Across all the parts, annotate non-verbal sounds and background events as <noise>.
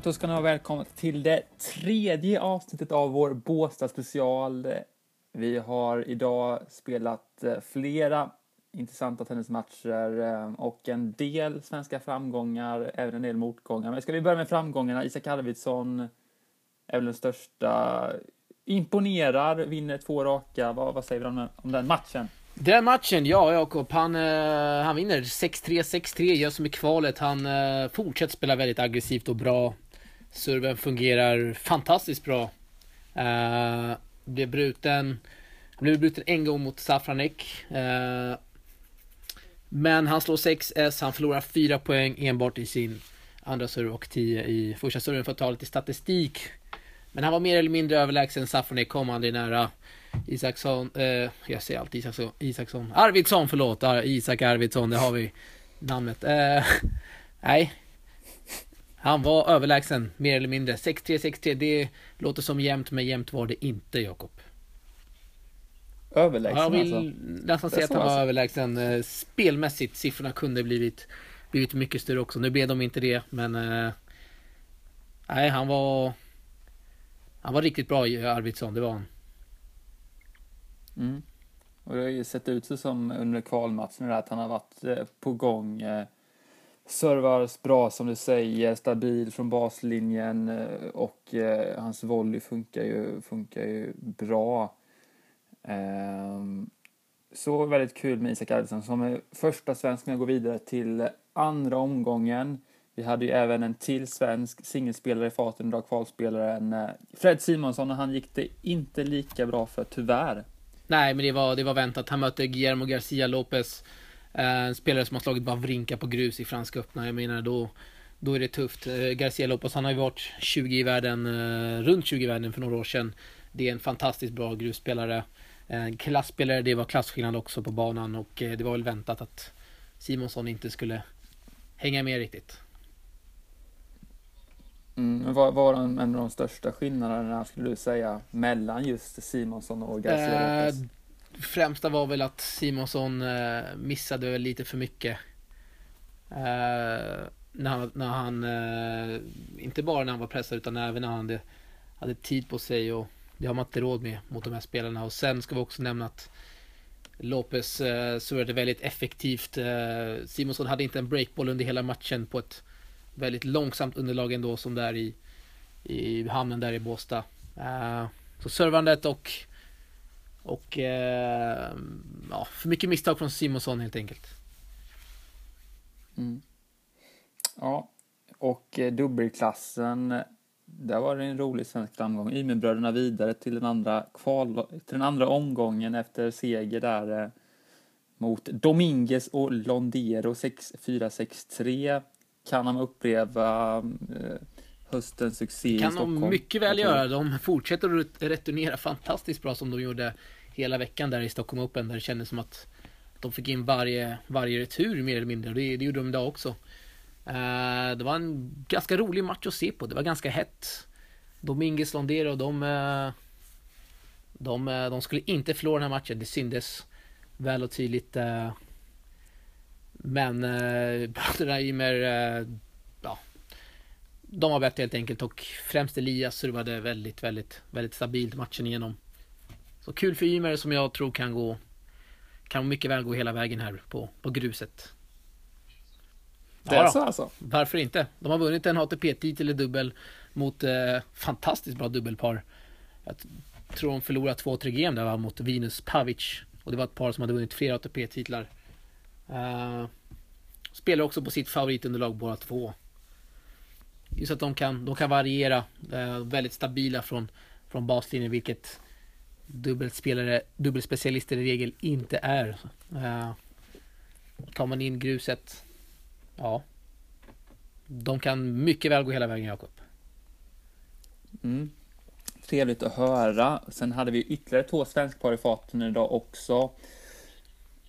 Ja, då ska ni vara välkomna till det tredje avsnittet av vår Båstad special. Vi har idag spelat eh, flera intressanta tennismatcher eh, och en del svenska framgångar, även en del motgångar. Men ska vi börja med framgångarna? Isak Arvidsson är väl den största. Imponerar, vinner två raka. Vad, vad säger vi om, om den matchen? Den matchen, ja Jakob, han, eh, han vinner 6-3, 6-3, gör som i kvalet. Han fortsätter spela väldigt aggressivt och bra. Serven fungerar fantastiskt bra. Uh, blev bruten, han blev bruten en gång mot Safranek. Uh, men han slår 6S, han förlorar 4 poäng enbart i sin andra serve och 10 i första serven för att ta lite statistik. Men han var mer eller mindre överlägsen, Safranek kom aldrig nära. Isaksson, eh, jag säger alltid Isaksson, Isaksson, Arvidsson förlåt, Isak Arvidsson, det har vi namnet. Eh, nej, han var överlägsen mer eller mindre. 6-3, 6-3, det låter som jämnt, men jämnt var det inte Jakob. Överlägsen Jag vill alltså? nästan säga att han var alltså. överlägsen. Eh, Spelmässigt, siffrorna kunde blivit, blivit mycket större också. Nu blev de inte det, men eh, nej, han var han var riktigt bra Arvidsson, det var han. Mm. Och det har ju sett ut så som under kvalmatchen att han har varit eh, på gång. Servar bra som du säger, stabil från baslinjen eh, och eh, hans volley funkar ju, funkar ju bra. Ehm, så väldigt kul med Isak Arvidsson som är första svensken att gå vidare till andra omgången. Vi hade ju även en till svensk singelspelare i farten idag, kvalspelaren eh, Fred Simonsson och han gick det inte lika bra för tyvärr. Nej, men det var, det var väntat. Han mötte Guillermo Garcia Lopez eh, En spelare som har slagit Wawrinka på grus i Franska öppna. Jag menar, då, då är det tufft. Eh, Garcia Lopez, han har ju varit 20 i världen, eh, runt 20 i världen för några år sedan. Det är en fantastiskt bra grusspelare. En klassspelare, det var klasskillnad också på banan och eh, det var väl väntat att Simonsson inte skulle hänga med riktigt. Mm, vad var en av de största skillnaderna skulle du säga mellan just Simonsson och Garcia Eh, Lopez? Främsta var väl att Simonsson eh, missade lite för mycket. Eh, när han, när han eh, inte bara när han var pressad utan även när han hade, hade tid på sig och det har man inte råd med mot de här spelarna. Och sen ska vi också nämna att Lopez eh, väldigt effektivt. Eh, Simonsson hade inte en breakboll under hela matchen på ett väldigt långsamt underlag ändå som där i, i hamnen där i Båstad. Eh, så servandet och och eh, ja, för mycket misstag från Simonsson helt enkelt. Mm. Ja, och eh, dubbelklassen, där var det en rolig svensk framgång. Ymerbröderna vidare till den andra kval, till den andra omgången efter seger där eh, mot Dominguez och Londero 6-4, 6-3. Kan de uppleva eh, höstens succé i kan Stockholm? de mycket väl göra. De fortsätter att returnera fantastiskt bra som de gjorde hela veckan där i Stockholm Open där det kändes som att de fick in varje, varje retur mer eller mindre. Det, det gjorde de idag också. Eh, det var en ganska rolig match att se på. Det var ganska hett. Dominguez Londero, de, eh, de, eh, de skulle inte förlora den här matchen. Det syndes väl och tydligt. Men <laughs> bröderna Ymer, de var bättre helt enkelt och främst Elias servade väldigt, väldigt, väldigt stabilt matchen igenom. Så kul för Ymer som jag tror kan gå, kan mycket väl gå hela vägen här på, på gruset. Det är så alltså? Varför inte? De har vunnit en ATP-titel i dubbel mot eh, fantastiskt bra dubbelpar. Jag tror de förlorade två, tre game där va, mot Venus Pavic. Och det var ett par som hade vunnit flera ATP-titlar. Uh, spelar också på sitt favoritunderlag båda två. Just att de kan, de kan variera. eh, väldigt stabila från, från baslinjen vilket dubbelspelare, dubbelspecialister i regel inte är. Eh, tar man in gruset, ja. De kan mycket väl gå hela vägen Jakob. Mm. Trevligt att höra. Sen hade vi ytterligare två svenskpar i farten idag också.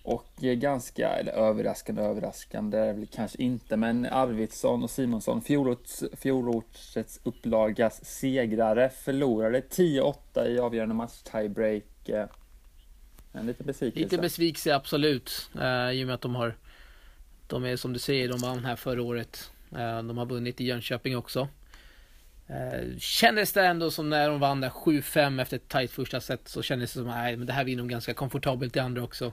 Och eh, ganska, eller överraskande, överraskande är det väl kanske inte, men Arvidsson och Simonsson, fjolårets, fjolårets upplagas segrare, förlorade 10-8 i avgörande match tiebreak. Eh, en liten besvikelse. Lite besvikelse absolut. Uh, I och med att de har De är som du säger, de vann här förra året. Uh, de har vunnit i Jönköping också. Kändes det ändå som när de vann där 7-5 efter ett tajt första set så kändes det som att det här vinner de ganska komfortabelt i andra också.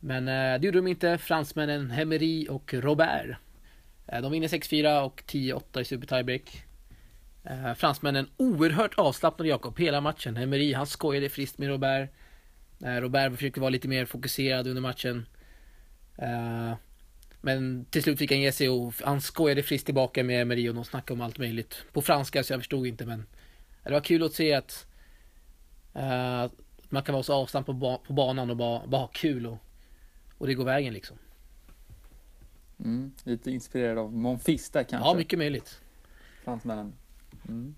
Men eh, det gjorde de inte. Fransmännen Hemery och Robert. Eh, de vinner 6-4 och 10-8 i super tiebreak. Eh, fransmännen oerhört avslappnade Jakob hela matchen. Hemery han skojade friskt med Robert. Robert försökte vara lite mer fokuserad under matchen. Men till slut fick han ge sig och han skojade friskt tillbaka med Emery och de snackade om allt möjligt. På franska så jag förstod inte men det var kul att se att uh, man kan vara så avstamp på, ba på banan och bara, bara ha kul och, och det går vägen liksom. Mm, lite inspirerad av Monfils där kanske? Ja, mycket möjligt. Fransmännen. Mm.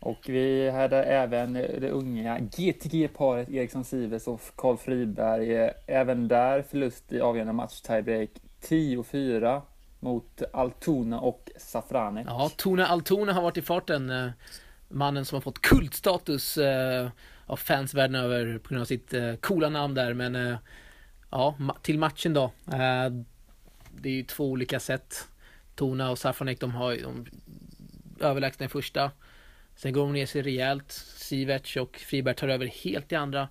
Och vi hade även det unga GTG-paret Eriksson Sivers och Karl Friberg. Även där förlust i avgörande match tiebreak 10-4 mot Altuna och Safrane. Ja, Tona Altuna har varit i farten. Eh, mannen som har fått kultstatus eh, av fans världen över på grund av sitt eh, coola namn där. Men ja, till matchen då. Eh, det är ju två olika sätt. Tona och Safranek, de har de överlägsna i första. Sen går de ner sig rejält. Siverts och Friberg tar över helt i andra.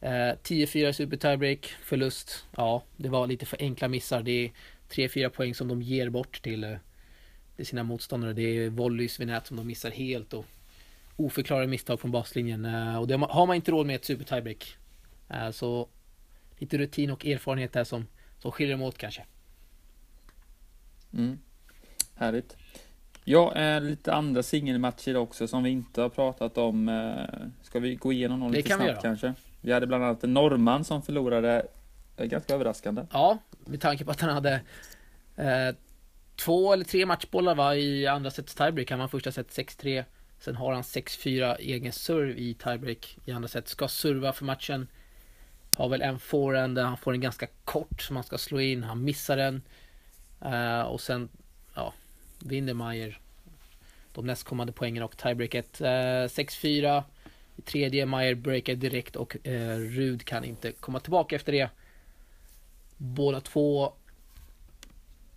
Eh, 10-4 super tiebreak, förlust. Ja, det var lite för enkla missar. Det är 3-4 poäng som de ger bort till, eh, till sina motståndare. Det är volleys vid nät som de missar helt och oförklarade misstag från baslinjen. Och det har man inte råd med ett super tiebreak. Så lite rutin och erfarenhet där som, som skiljer dem åt kanske. Mm. Härligt. Ja, eh, lite andra singelmatcher också som vi inte har pratat om. Eh, ska vi gå igenom dem lite snabbt kanske? Vi hade bland annat en norrman som förlorade, eh, ganska överraskande. Ja, med tanke på att han hade eh, två eller tre matchbollar va, i andra sets tiebreak. Han var första set 6-3. Sen har han 6-4 egen serve i tiebreak i andra set. Ska serva för matchen. Har väl en forehand där han får en ganska kort som han ska slå in. Han missar den. Uh, och sen, ja, vinner Mayer de nästkommande poängen och tiebreaket. Eh, uh, 6-4. I tredje Meyer breakar direkt och eh, uh, Rud kan inte komma tillbaka efter det. Båda två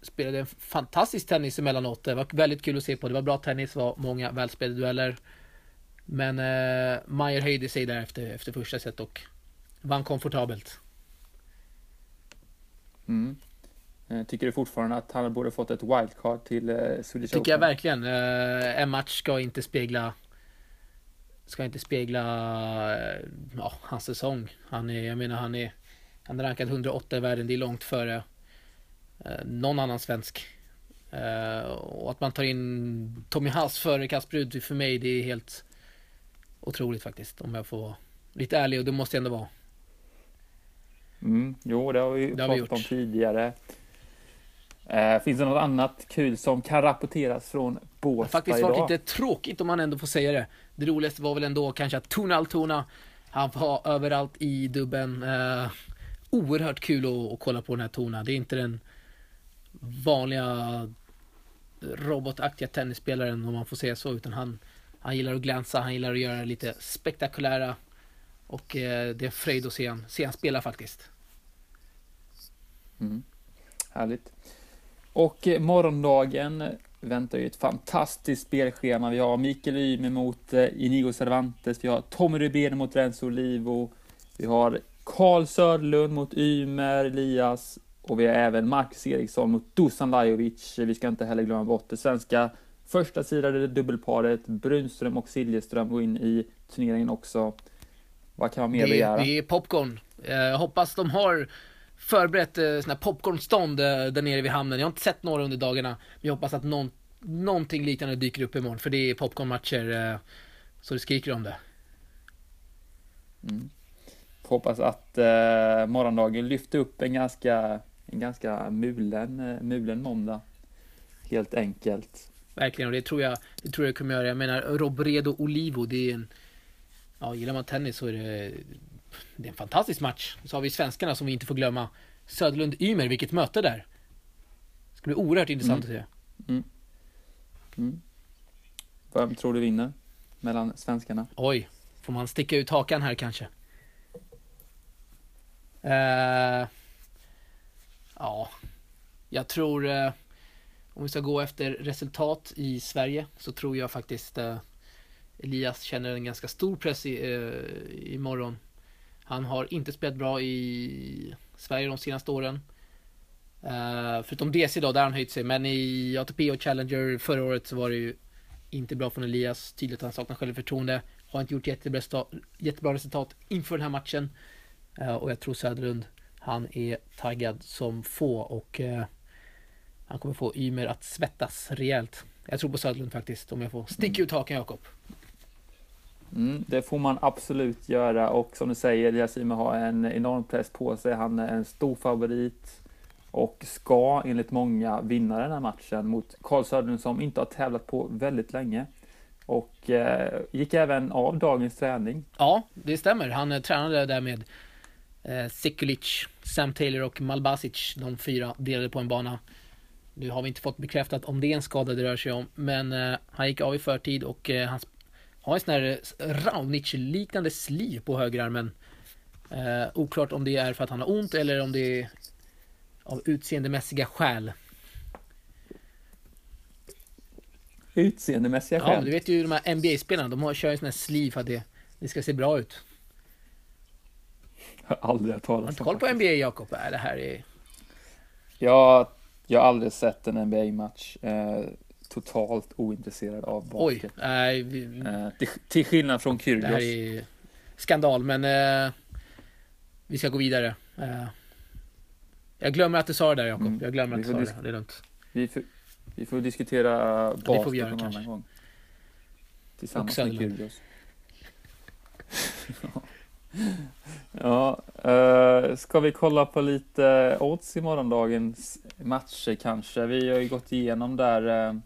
spelade en fantastisk tennis emellanåt. Det var väldigt kul att se på. Det var bra tennis, det var många välspelade dueller. Men eh, Meyer höjde sig där efter, efter första set och vann komfortabelt. Mm. Eh, tycker du fortfarande att han borde fått ett wildcard till eh, Swedish Tycker Open? jag verkligen. Eh, en match ska inte spegla ska inte spegla ja, hans säsong. Han är, jag menar han är, han är rankad 108 i världen, det är långt före någon annan svensk. Och att man tar in Tommy Haas före Kasper för mig, det är helt otroligt faktiskt. Om jag får vara lite ärlig och det måste jag ändå vara. Mm, jo, det har vi det pratat om tidigare. Eh, finns det något annat kul som kan rapporteras från Båstad idag? Faktiskt varit lite tråkigt om man ändå får säga det. Det roligaste var väl ändå kanske att Tuna Altona, han var överallt i dubben. Eh, oerhört kul att, att, kolla på den här Tona. Det är inte den vanliga robotaktiga tennisspelaren om man får säga så, utan han, han gillar att glänsa, han gillar att göra lite spektakulära och eh, det är en fröjd att se han, se han spela faktiskt. Mm. Härligt. Och eh, morgondagen väntar ju ett fantastiskt spelschema. Vi har Mikael Ymer mot eh, Inigo Cervantes, vi har Tommy Rubén mot Renzo Olivo, vi har Karl Söderlund mot Ymer, Elias och vi har även Marcus Eriksson mot Dusan Lajovic. Vi ska inte heller glömma bort det svenska första sidade dubbelparet Brunström och Siljeström går in i turneringen också. Vad kan man mer begära? Det är popcorn. Jag eh, hoppas de har förberett eh, såna här popcornstånd eh, där nere vid hamnen. Jag har inte sett några under dagarna. Men jag hoppas att någon, någonting liknande dyker upp imorgon. För det är popcornmatcher eh, så det skriker om det. Mm. hoppas att eh, morgondagen lyfter upp en ganska, en ganska mulen, eh, mulen måndag. Helt enkelt. Verkligen, och det tror jag, det tror jag kommer göra. Jag menar, Robredo Olivo, det är en... Ja, gillar man tennis så är det det är en fantastisk match. Så har vi svenskarna som vi inte får glömma. Söderlund-Ymer, vilket möte där. Det ska bli oerhört intressant mm. att se. Mm. Mm. Vem tror du vinner mellan svenskarna? Oj, får man sticka ut hakan här kanske? Uh, ja, jag tror uh, om vi ska gå efter resultat i Sverige så tror jag faktiskt uh, Elias känner en ganska stor press i, uh, imorgon. Han har inte spelat bra i Sverige de senaste åren. Uh, förutom DC då, där har han höjt sig. Men i ATP och Challenger förra året så var det ju inte bra från Elias. Tydligt att han saknar självförtroende. Har inte gjort jättebra, jättebra resultat inför den här matchen. Uh, och jag tror Söderlund, han är taggad som få och uh, han kommer få Ymer att svettas rejält. Jag tror på Söderlund faktiskt, om jag får sticka ut hakan Jakob. Mm, det får man absolut göra och som du säger, Elias har en enorm press på sig. Han är en stor favorit och ska enligt många vinna den här matchen mot Karl Söderlund som inte har tävlat på väldigt länge. Och eh, gick även av dagens träning. Ja, det stämmer. Han eh, tränade där med eh, Sekulic, Sam Taylor och Malbasic. De fyra delade på en bana. Nu har vi inte fått bekräftat om det är en skada det rör sig om, men eh, han gick av i förtid och eh, har en sån här Raonic-liknande sliv på högerarmen. Eh, oklart om det är för att han har ont eller om det är av utseendemässiga skäl. Utseendemässiga skäl? Ja, du vet ju de här NBA-spelarna, de kör ju sån här sliv för att det, det ska se bra ut. Jag har aldrig hört talas om. Har du koll på NBA, Jakob? Det här är... Ja, jag har aldrig sett en NBA-match. Eh, totalt ointresserad av basket. Oj, nej. Vi... Eh, till, till, skillnad från Kyrgios. Det här är skandal, men eh, vi ska gå vidare. Eh, jag glömmer att du sa det där Jakob. Mm. Jag glömmer att du sa det. Det är lugnt. Vi får, vi får diskutera basket ja, det får vi göra, någon kanske. annan gång. Tillsammans med Kyrgios. <laughs> Ja, uh, ska vi kolla på lite odds i morgondagens matcher kanske? Vi har ju gått igenom där uh,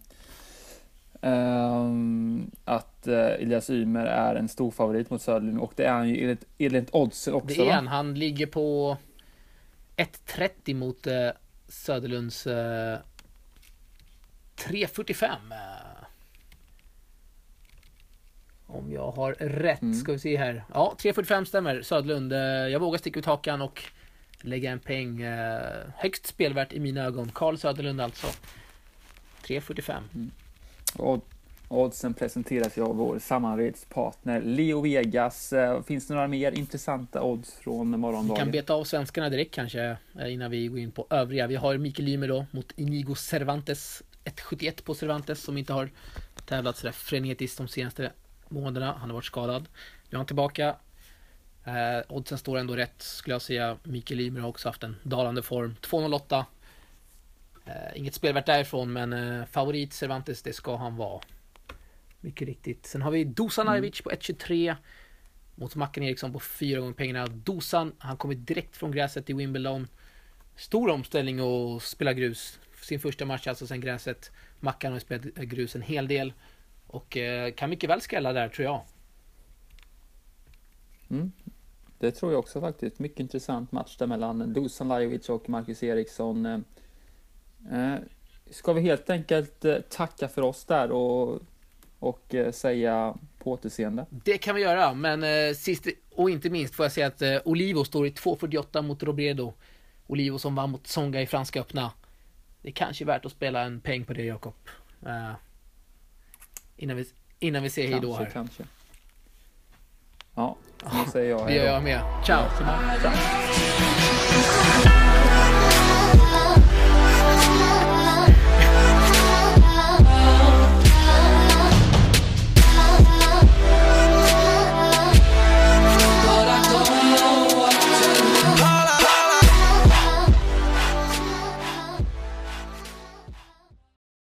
um, att uh, Elias Ymer är en stor favorit mot Söderlund och det är han ju enligt, enligt oddsen också. Det är han. Han ligger på 1.30 mot uh, Söderlunds 3.45. Om jag har rätt, mm. ska vi se här. Ja, 3.45 stämmer. Södlund. Eh, jag vågar sticka ut hakan och lägga en peng. Eh, högst spelvärt i mina ögon. Karl Söderlund alltså. 3.45. Mm. Och oddsen presenteras ju av vår samarbetspartner Leo Vegas. Eh, finns det några mer intressanta odds från morgondagen? Vi kan beta av svenskarna direkt kanske innan vi går in på övriga. Vi har Mikael Ymer då mot Inigo Cervantes. 1.71 på Cervantes som inte har tävlat sådär frenetiskt de senaste månaderna. Han har varit skadad. Nu är han tillbaka. Eh, oddsen står ändå rätt skulle jag säga. Mikael Ymer har också haft en dalande form. 2.08. Eh, inget spelvärt därifrån men eh, favorit Cervantes det ska han vara. Mycket riktigt. Sen har vi Dusan mm. på 1.23. Mot Mackan Eriksson på 4 gånger pengarna. Dusan, han kommer direkt från gräset i Wimbledon. Stor omställning och spela grus. Sin första match alltså sen gräset. Mackan har spelat grus en hel del. Och eh, kan mycket väl skrälla där tror jag. Mm. Det tror jag också faktiskt. Mycket intressant match där mellan Dusan Lajovic och Marcus Eriksson. Eh, eh, ska vi helt enkelt tacka för oss där och, och säga på återseende? Det kan vi göra, men sist och inte minst får jag säga att Olivo står i 2.48 mot Robredo. Olivo som vann mot Songa i Franska öppna. Det är kanske är värt att spela en peng på det, Jakob. Innan vi, innan vi säger hejdå här. Kanske. Ja, nu <laughs> säger jag hejdå. Det gör jag med. Ciao. Ciao.